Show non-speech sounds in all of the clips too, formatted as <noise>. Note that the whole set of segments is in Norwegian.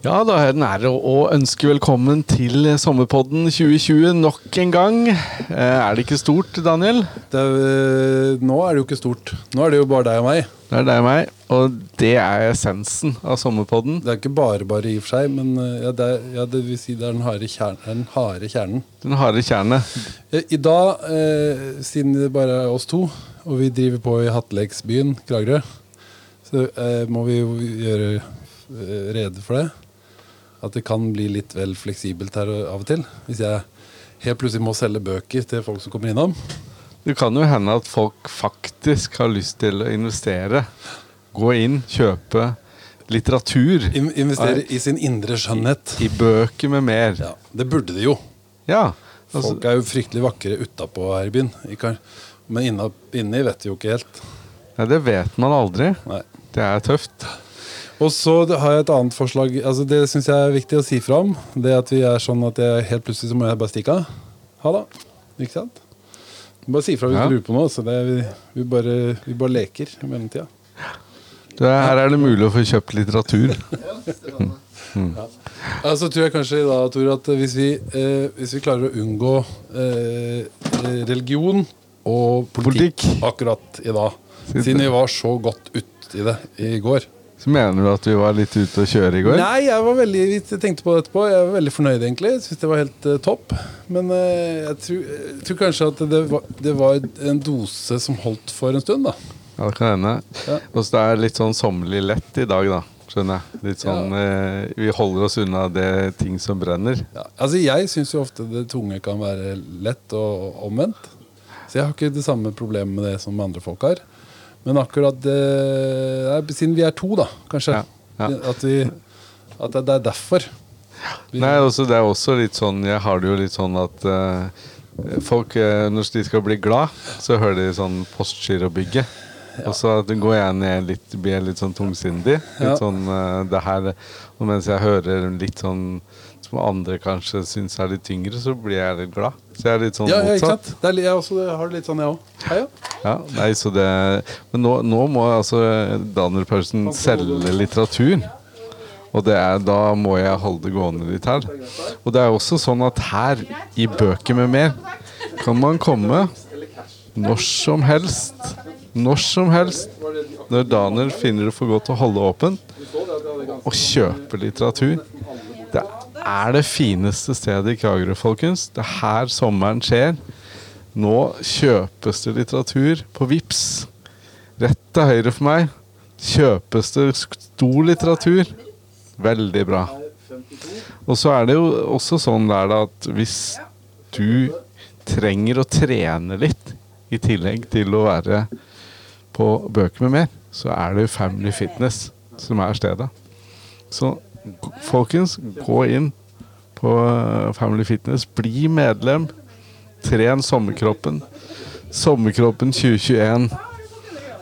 Ja, da er det en ære å ønske velkommen til Sommerpodden 2020 nok en gang. Eh, Er det ikke stort, Daniel? Det er, øh, nå er det jo ikke stort. Nå er det jo bare deg og meg. Det er deg og meg, og det er essensen av Sommerpodden. Det er ikke bare bare i og for seg, men øh, ja, det, er, ja, det vil si det er den harde, kjern, er den harde kjernen. Den harde kjernet. Eh, I dag, eh, siden det bare er oss to, og vi driver på i Hatteleksbyen, Kragerø, så eh, må vi jo gjøre eh, rede for det. At det kan bli litt vel fleksibelt her av og til. Hvis jeg helt plutselig må selge bøker til folk som kommer innom. Det kan jo hende at folk faktisk har lyst til å investere. Gå inn, kjøpe litteratur In investere i sin indre skjønnhet. i bøker med mer. Ja, det burde de jo. Ja. Altså, Folk er jo fryktelig vakre utapå her i byen. Men inni vet de jo ikke helt. Nei, det vet man aldri. Nei. Det er tøft. Og så har jeg et annet forslag. Altså Det syns jeg er viktig å si fra om. Det at vi er sånn at jeg helt plutselig så må jeg bare stikke av. Ha det. Ikke sant? Bare si ifra hvis Ja. du lurer på noe. Så det er, vi, vi, bare, vi bare leker i mellomtida. Det, her er det mulig å få kjøpt litteratur. <laughs> Ja, så tror jeg kanskje da, Tor, at hvis vi, eh, hvis vi klarer å unngå eh, religion og politikk, Politikk. akkurat i dag, siden vi var så godt uti i det i går Så mener du at vi var litt ute å kjøre i går? Nei, jeg var veldig vi tenkte på det etterpå. Jeg var veldig fornøyd, egentlig. Syns det var helt uh, topp. Men uh, jeg, tror, jeg tror kanskje at det var, det var en dose som holdt for en stund, da. Ja, det kan hende. Ja. Og så det er litt sånn sommerlig lett i dag, da. Skjønner jeg. Litt sånn eh, Vi holder oss unna det ting som brenner. Ja, altså Jeg syns jo ofte det tunge kan være lett og omvendt. Så jeg har ikke det samme problemet med det som andre folk har. Men akkurat nei, Siden vi er to, da, kanskje. Ja, ja. At, vi, at det, er derfor. Vi- Nei, også, Det er også litt sånn Jeg har det jo litt sånn at eh, folk eh, Når de skal bli glad, så hører de sånn Postgirobygget. Og så går jeg ned litt, blir jeg litt sånn tungsindig. Litt Ja. sånn uh, det her Og mens jeg hører litt sånn som andre kanskje syns er litt tyngre, så blir jeg litt glad. Så jeg er litt sånn ja, ja, ikke motsatt. Er, jeg også, har det litt sånn, jeg òg. Ja, nei, så det Men nå, nå må altså Daniel Paulsen selge litteratur. Og det er, da må jeg holde det gående litt her. Og det er også sånn at her, i Bøker med mer, kan man komme når som helst. Når som helst. Når Daniel finner det for godt å holde åpen, og kjøpe litteratur. Er det fineste stedet i Kragerø, folkens. Det er her sommeren skjer. Nå kjøpes det litteratur på VIPS. Rett til høyre for meg kjøpes det stor litteratur. Veldig bra. Og så er det jo også sånn der at hvis du trenger å trene litt, i tillegg til å være på bøker med mer, så er det jo Family Fitness som er stedet. Så folkens, gå inn på eh, Family Fitness. Bli medlem. Tren sommerkroppen. Sommerkroppen 2021.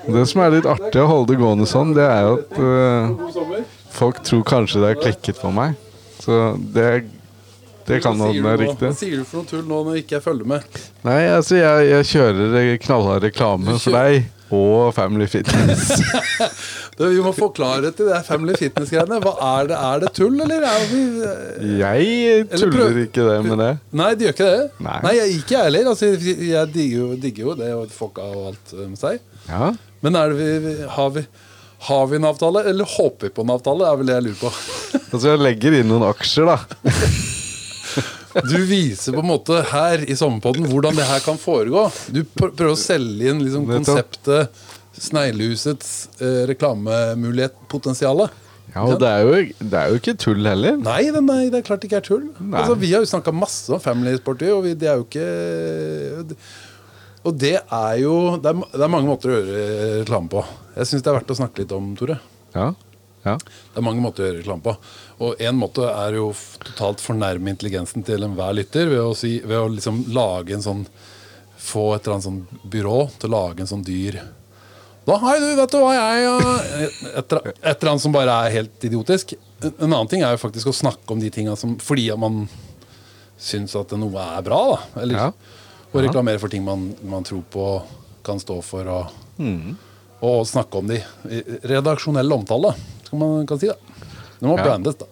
Det som er litt artig å holde det gående sånn, det er jo at uh, folk tror kanskje det er klikket på meg. Så det, det kan være hende er riktig. Hva sier du for noe tull nå når ikke jeg følger med? Nei, altså jeg, jeg kjører knallhard reklame for deg og Family Fitness. <laughs> Du, vi må forklare til det Family Fitness-greiene. Hva Er det Er det tull, eller er vi Jeg tuller eller ikke det med det. Nei, de gjør ikke det. Nei. jeg, ikke jeg heller. Altså, jeg digger jo, digger jo det og folka og alt eh, med seg. Ja. Men det vi, har, vi, har vi en avtale, eller håper vi på en avtale? er vel det jeg lurer på. Altså jeg legger inn noen aksjer, da. <laughs> Du viser på en måte her i Sommerpodden hvordan det her kan foregå. Du prøver å selge inn liksom konseptet Sneglehusets eh, reklamemulighet, potensialet. Ja, og det er, jo, det er jo ikke tull heller. Nei, det, nei, det er klart det ikke er tull. Altså, vi har jo snakka masse om Family Sporty, og vi, det er jo ikke Og det er jo Det er, det er mange måter å gjøre reklame på. Jeg syns det er verdt å snakke litt om, Tore. Ja. Ja. Det er mange måter å gjøre reklame på. Og én måte er jo totalt fornærme intelligensen til enhver lytter ved å, si, ved å liksom lage en sånn Få et eller annet sånn byrå til å lage en sånn dyr Da har du, vet du hva jeg ja. et, et eller annet som bare er helt idiotisk. En en annen ting er jo faktisk å snakke om de tinga som Fordi at man syns at noe er bra, da. Eller, Ja. å reklamere for ting man, man tror på, kan stå for, og, og snakke om de. Redaksjonell omtale, skal man kan si. da Det må Ja. brandes, da.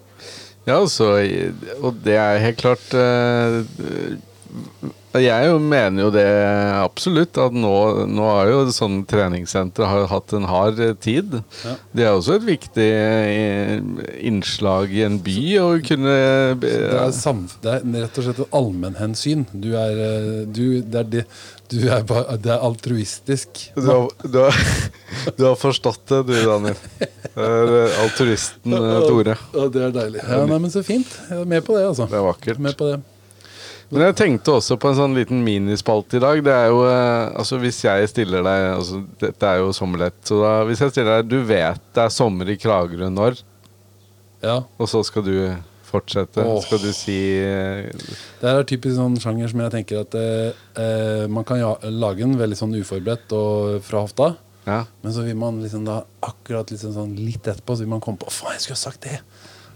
Ja, altså, og det er helt klart eh, Jeg jo mener jo det absolutt. At nå, nå har jo sånne treningssentre har hatt en hard tid. Ja. Det er også et viktig eh, innslag i en by å kunne Det er, det er rett og slett et allmennhensyn. Du er, eh, du, det, er det, du er bare, det er altruistisk. Du har, du, har, du har forstått det, du, Daniel. Det er eh, eh, Tore. Ja, det er deilig. Ja, nei, men Så fint. Jeg er med på det, altså. Det er vakkert. Med på det. Men jeg tenkte også på en sånn liten minispalte i dag. Det er jo eh, Altså Hvis jeg stiller deg altså, Dette er jo sommerlett. Så da, hvis jeg stiller deg Du vet det er sommer i Kragerø når? Ja. Og så skal du fortsette? Oh. Skal du si eh, Det er typisk sånn sjanger som jeg tenker at eh, eh, man kan ja, lage en veldig sånn uforberedt og fra hofta. Ja. Men så vil man liksom da akkurat liksom sånn litt etterpå Så vil man komme på Faen, jeg skulle ha sagt det!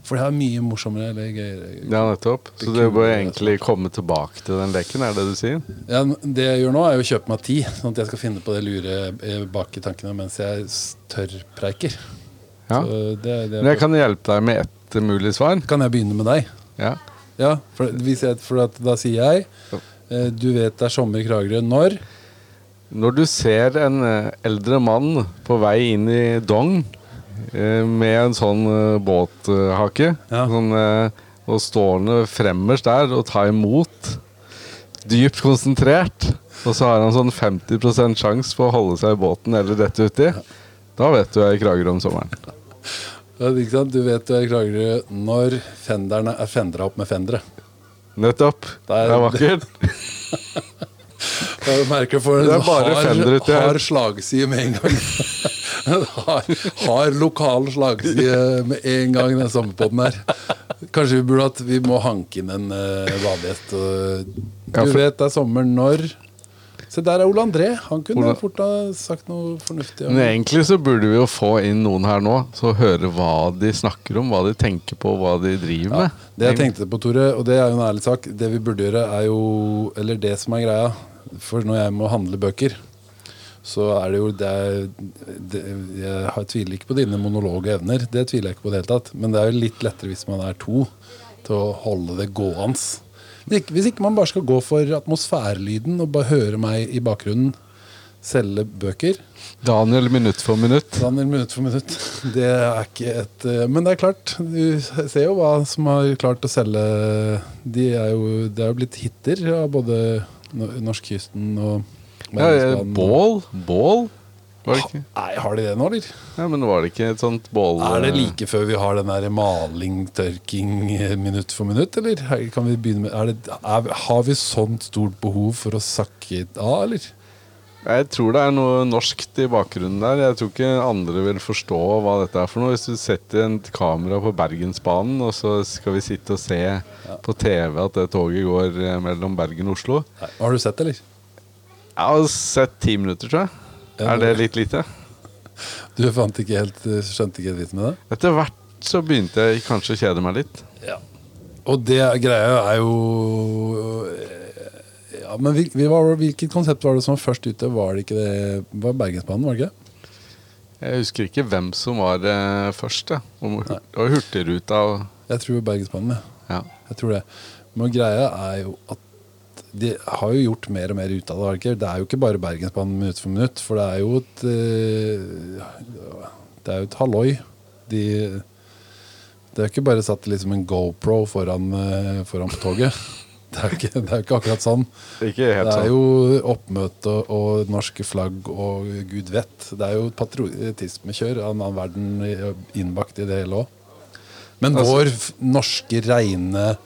For det er mye morsommere eller gøyere. ja, nettopp. Så du bør egentlig komme tilbake til den leken, er det du sier? Ja, det jeg gjør nå, er å kjøpe meg tid, sånn at jeg skal finne på det lure eh, bak i tankene mens jeg tørrpreiker. Ja. Det, det, Men jeg kan hjelpe deg med ett mulig svar. kan jeg begynne med deg? Ja. Ja, for, jeg, for at, da sier jeg eh, Du vet det er sommer i Kragerø når? Når du ser en eh, eldre mann på vei inn i Dong eh, med en sånn eh, båthake Ja. sånn, eh, og stående fremmerst der og ta imot, dypt konsentrert, og så har han sånn 50% sjanse for å holde seg i båten eller dette uti, da vet du jeg er i Kragerø om sommeren. Ja, ikke sant? Du vet du er i Kragerø når fenderne er fendra opp med fendere. Nettopp. Det er- Det er vakkert. <laughs> Jeg merker for en hard, hard slagside med en gang. <laughs> har, har lokal slagside med en gang, den sommerpodden her. Kanskje vi burde hatt Vi må hanke inn en uh, vadighet. og- Ja, Du vet det er sommer når Se, der er Ole André. Han kunne Ola. fort ha sagt noe fornuftig. Men egentlig så burde vi jo få inn noen her nå, så høre hva de snakker om, hva de tenker på, hva de driver med. Det jeg tenkte på, Tore, og det er jo en ærlig sak Det vi burde gjøre, er jo Eller det som er greia For når jeg må handle bøker, så er det jo det det, Jeg har- tviler ikke på dine monologe evner. Det tviler jeg ikke på det hele tatt. Men det er jo litt lettere hvis man er to, til å holde det gående. Hvis ikke- man bare skal gå for atmosfærelyden og bare høre meg i bakgrunnen selge bøker. Daniel minutt for minutt. Daniel minutt for minutt. Det er ikke et Men det er klart, du ser jo hva som har klart å selge De er jo, det er jo blitt hiter av både no- norskekysten og Ja, bål? Bål? Nei, har de det nå, eller? Ja, men var det ikke et sånt bål... Er det like før vi har den der maling, tørking eh, minutt for minutt, eller? Kan vi begynne med er det, er, Har vi sånt stort behov for å sakke av, eller? Jeg tror det er noe norskt i bakgrunnen der. Jeg tror ikke andre vil forstå hva dette er for noe. Hvis du setter en kamera på Bergensbanen, og så skal vi sitte og se på TV at det toget går eh, mellom Bergen og Oslo Nei, Har du sett det, eller? Jeg har sett ti minutter, tror jeg. Ja, Er det litt lite? <laughs> Du fant ikke helt, eh, skjønte ikke helt vitsen med det? Etter hvert så begynte jeg kanskje å kjede meg litt. Ja. Og det greia er jo Ja, men vi, vi var, hvilket konsept var det som var først ute? Var det ikke det var Bergensbanen, var det ikke? Jeg husker ikke hvem som var eh, først. Ja. Om- Det var Hurtigruta og Jeg tror Bergensbanen, ja. ja. Jeg tror det. Men greia er jo at de har jo gjort mer og mer ut av det. Det er jo ikke bare Bergensbanen minutt for minutt, for det er jo et eh, Det er jo et halloi. De Det er jo ikke bare satt liksom en GoPro foran, eh, foran på toget. Det er jo ikke, det er ikke akkurat sånn. Ikke helt Det er sånn. jo oppmøte og norske flagg og gud vet. Det er jo patriotismekjør av en annen verden innbakt i det hele òg. Men Altså- vår norske, reine,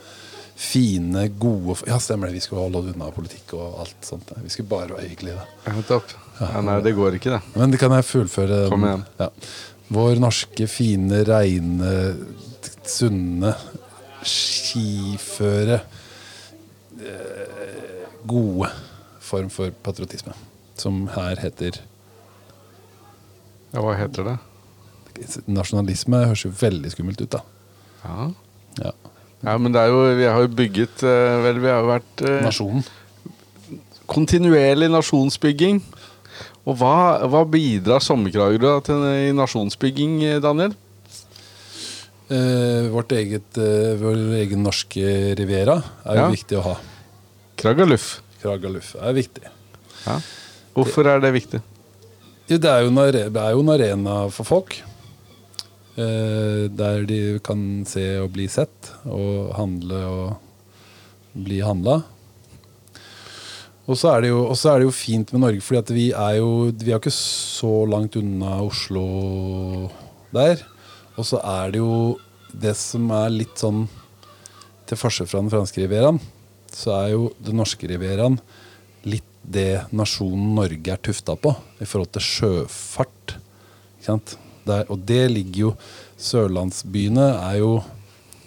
fine, gode Ja, stemmer det. Vi skulle holde unna politikk og alt sånt. Vi skulle bare være hyggelige. Ja, Ja, nei, det går ikke, det. Men det kan jeg fullføre. Kom igjen. Ja. Vår norske, fine, reine, sunne skiføre Gode form for patriotisme. Som her heter Ja, hva heter det? Nasjonalisme høres jo veldig skummelt ut, da. Ja. Ja. ja, men det er jo Vi har jo bygget eh, Vel, vi har jo vært eh, Nasjonen. kontinuerlig nasjonsbygging. Og hva, hva bidrar Sommerkragerø til i nasjonsbygging, eh, Daniel? Eh, vårt eget, eh, vår egen norske Riviera er jo Ja. viktig å ha. Kragaluf. Kragaluf er viktig. Ja. Hvorfor er det viktig? Jo, det, er jo en, are- det er jo en arena for folk. Eh, der de kan se og bli sett, og handle og bli handla. Og så er, det jo- og så er det jo fint med Norge, fordi at vi er jo Vi er jo ikke så langt unna Oslo der. Og så er det jo det som er litt sånn Til forskjell fra den franske rivieraen, så er jo den norske rivieraen litt det nasjonen Norge er tufta på i forhold til sjøfart. Ikke sant? Der, og det ligger jo Sørlandsbyene er jo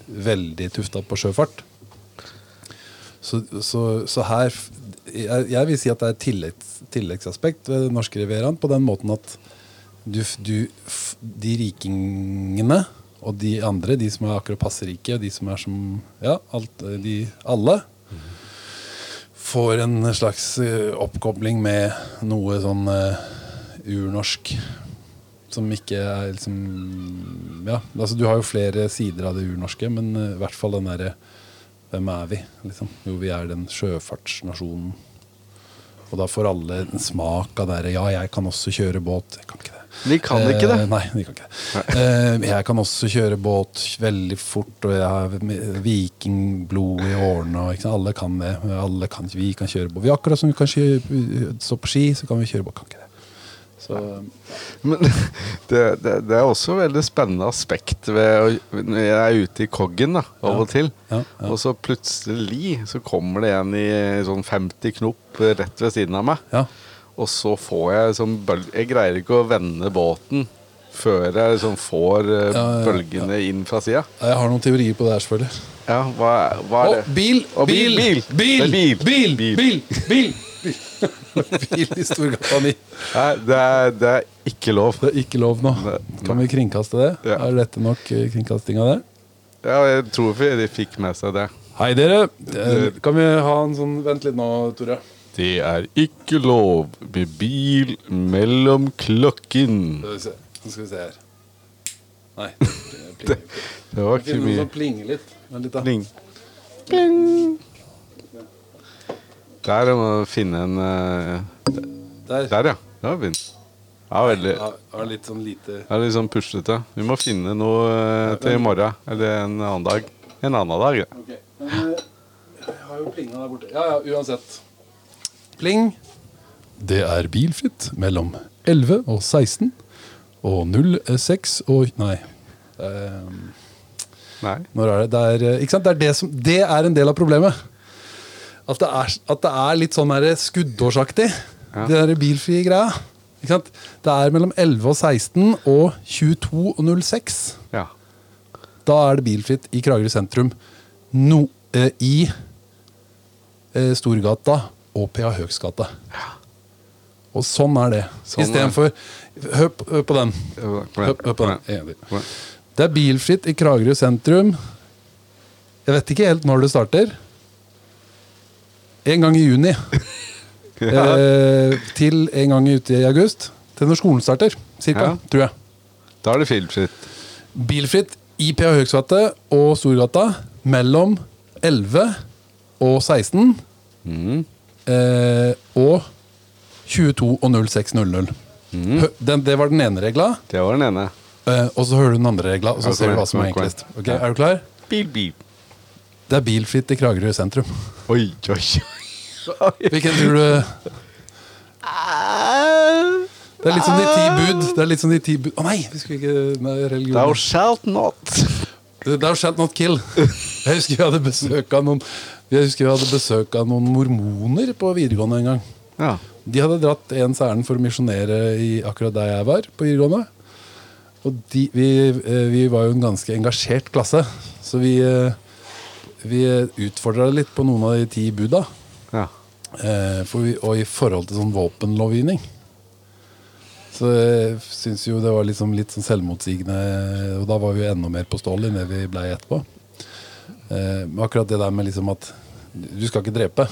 veldig tufta på sjøfart. Så, så, så her jeg, jeg vil si at det er et tilleggs, tilleggsaspekt ved den norske rivieraen på den måten at du, du, de rikingene og de andre, de som er akkurat passe rike, og de som er som Ja, alt, de, alle får en slags eh, oppkobling med noe sånn uh, urnorsk. Som ikke er liksom Ja, altså du har jo flere sider av det urnorske, men uh, i hvert fall den derre Hvem er vi? Liksom. Jo, vi er den sjøfartsnasjonen. Og da får alle en smak av det Ja, jeg kan også kjøre båt. Jeg kan ikke det. De kan ikke det. Eh, nei, de kan ikke det. Eh, jeg kan også kjøre båt veldig fort, og jeg har vikingblod i årene. Og? Alle kan det. Alle kan, vi kan kjøre båt. Vi akkurat som vi kan kjøre, stå på ski, så kan vi kjøre båt. Kan ikke det. Så, Men <laughs> det, det, det er også et veldig spennende aspekt ved Når jeg er ute i Koggen da, av Ja. og til, Ja, ja. og så plutselig så kommer det en i sånn 50 knop rett ved siden av meg. Ja. Og så får jeg sånn bølg... Jeg greier ikke å vende båten før jeg liksom får eh, Ja, ja, bølgene inn fra sida. Jeg har noen teorier på det her, selvfølgelig. Ja, hva, er- hva er Å, det? bil! Å, Bil! bil, Bil! bil. Bil! Det er Bil! bil. Bil! Bil! Bil! <laughs> Bil i Storgata 9. Nei, det er, det er ikke lov. Det er ikke lov nå. Nei. Kan vi kringkaste det? Ja. Er dette nok eh, kringkasting av det? Ja, jeg tror ikke de fikk med seg det. Hei, dere. Eh, Kan vi ha en sånn Vent litt nå, Tore. Det er ikke lov med bil mellom klokken. Skal vi se. Nå skal vi se her. Nei. det <laughs> det. Det var ikke Finne noe mye som plinger litt. Da. pling. Pling. Der må du finne en uh, Der. Der, ja. Det var fint. Ja, veldig. Ja, litt sånn lite er litt sånn puslete. Vi må finne noe uh, til i morgen. Eller en annen dag. En annen dag, ja. Okay. men eh, jeg har jo plinga der borte. Ja, ja, uansett. Pling. Det er bilfritt mellom 11 og 16 og 06 og Nei. Um, Nei. når er det? Det er, eh, ikke sant? Det, er det, som, det er en del av problemet. At det er, at det er litt sånn skuddårsaktig, Ja. det den bilfrie greia. Ikke sant? Det er mellom 11 og 16 og 22 og 06. Ja. Da er det bilfritt i Kragerø sentrum. No, eh, I eh, Storgata og P.A. Høgsgate. Og sånn er det. Sånn. Istedenfor Hør på- hør på den. Hør, hør på den. Det er bilfritt i Kragerø sentrum. Jeg vet ikke helt når det starter. En gang i juni. <laughs> eh, til en gang ute i august. Til når skolen starter, cirka. Ja. Tror jeg. Da er det filmfritt. Bilfritt i P.A. Høgsgate og Storgata mellom 11 og 16. Mhm. Eh, og 22 og 06.00. Mhm. Hø- Den, det var den ene regla. Det var den ene. Eh, og så hører du den andre regla, og så Ja, ser du hva som er igjen. enklest. Ok, Er du klar? Bil, bil. Det er bilfritt i Kragerø sentrum. Oi, oi. <laughs> Hvilken tror du Det er litt som de ti bud. Det er litt som de ti bud Å nei, vi skulle ikke nei, religion. Thou shalt not. Thou shalt not kill. <laughs> Jeg husker vi hadde besøk av noen Jeg husker vi hadde besøk av noen mormoner på videregående en gang. Ja. De hadde dratt ens ærend for å misjonere i akkurat der jeg var, på videregående. Og de, vi, eh, vi var jo en ganske engasjert klasse, så vi, eh, vi utfordra litt på noen av de ti buda. ja. Eh, vi, og i forhold til sånn våpenlovgivning. Så jeg syns jo det var liksom litt sånn selvmotsigende, og da var vi jo enda mer på stål enn det vi blei etterpå. Eh, men akkurat det der med liksom at du skal ikke drepe.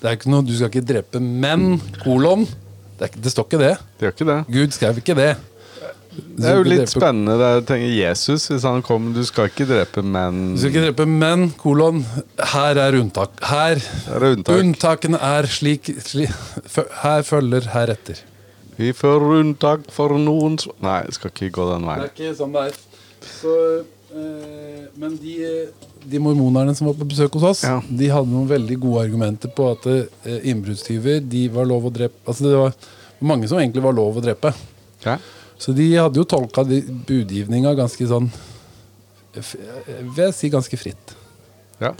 Det er ikke noe, Du skal ikke drepe, men kolon. Det, ikke- det står ikke det. Det ikke det. Gud skrev ikke det. Det er jo litt spennende. Det er, tenker Jesus, hvis han kommer Du skal ikke drepe menn. Du skal ikke drepe menn, kolon. Her er unntak. Her er unntak. Unntakene er slik, slik Her følger heretter. Vi får unntak for noen Nei, jeg skal ikke gå den veien. Det er ikke sånn det er. Så, eh, men de, de mormonerne som var på besøk hos oss, Ja. de hadde noen veldig gode argumenter på at eh, innbruddstyver de var lov å drepe Altså det var mange som egentlig var lov å drepe. Ja. Så de hadde jo tolka budgivninga ganske sånn Vil jeg si ganske fritt. Ja.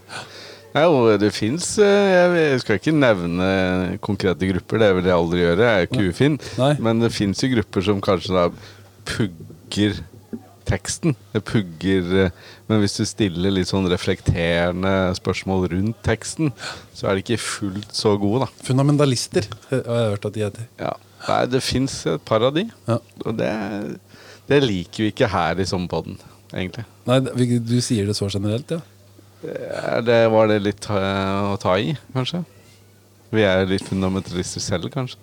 Nei, og det fins Jeg skal ikke nevne konkrete grupper, det vil jeg aldri gjøre. Jeg er jo ikke ufin. Men det fins jo grupper som kanskje da pugger teksten. Det pugger eh, Men hvis du stiller litt sånn reflekterende spørsmål rundt teksten, så er de ikke fullt så gode, da. Fundamentalister eh, har jeg hørt at de heter. Ja. Nei, det fins et par av de. Ja. Og det, det liker vi ikke her i Sommerpodden, egentlig. Nei, du sier det så generelt, ja? Det, var det litt eh, å ta i, kanskje? Vi er litt fundamentalister selv, kanskje.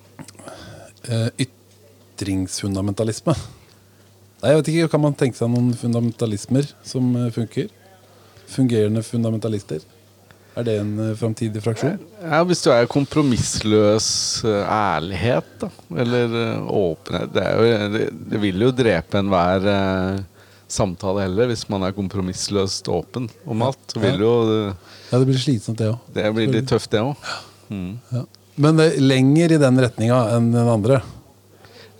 Eh, ytringsfundamentalisme. Nei, jeg vet ikke, Kan man tenke seg noen fundamentalismer som eh, funker? Fungerende fundamentalister? Er det en uh, framtidig fraksjon? Ja, Hvis du er kompromissløs eh, ærlighet, da, eller eh, åpenhet det, jo, det, det vil jo drepe enhver samtale heller, hvis man er kompromissløst åpen om alt. Så vil jo Ja, det blir slitsomt, det òg. Det blir litt tøft, det òg. Mm. Ja. Men er lenger i den retninga enn den andre.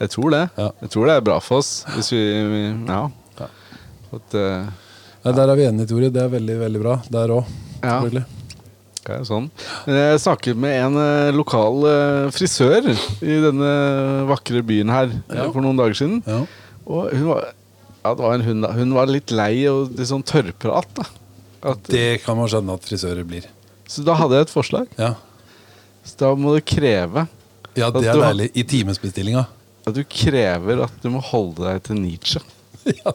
Jeg tror det. Ja. Jeg tror det er bra for oss. Hvis vi Ja. Ja. At, uh, Ja, der er vi enige, Tore. Det er veldig veldig bra. Der òg, Ja. Okay, Det sånn. Jeg snakket med en uh, lokal uh, frisør i denne vakre byen her Ja. for noen dager siden. Ja. Og hun var, ja, det var en hund, da. hun var litt lei og litt sånn tørrprat. At, Det kan man skjønne at frisører blir. Så da hadde jeg et forslag. Ja, Så da må du kreve ja det er deilig. I timesbestillinga. At du krever at du må holde deg til Nietzsche. <laughs>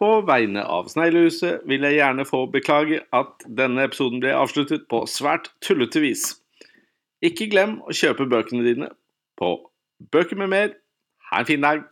På vegne av Sneglehuset vil jeg gjerne få beklage at denne episoden ble avsluttet på svært tullete vis. Ikke glem å kjøpe bøkene dine på Bøker med mer. Ha en fin dag.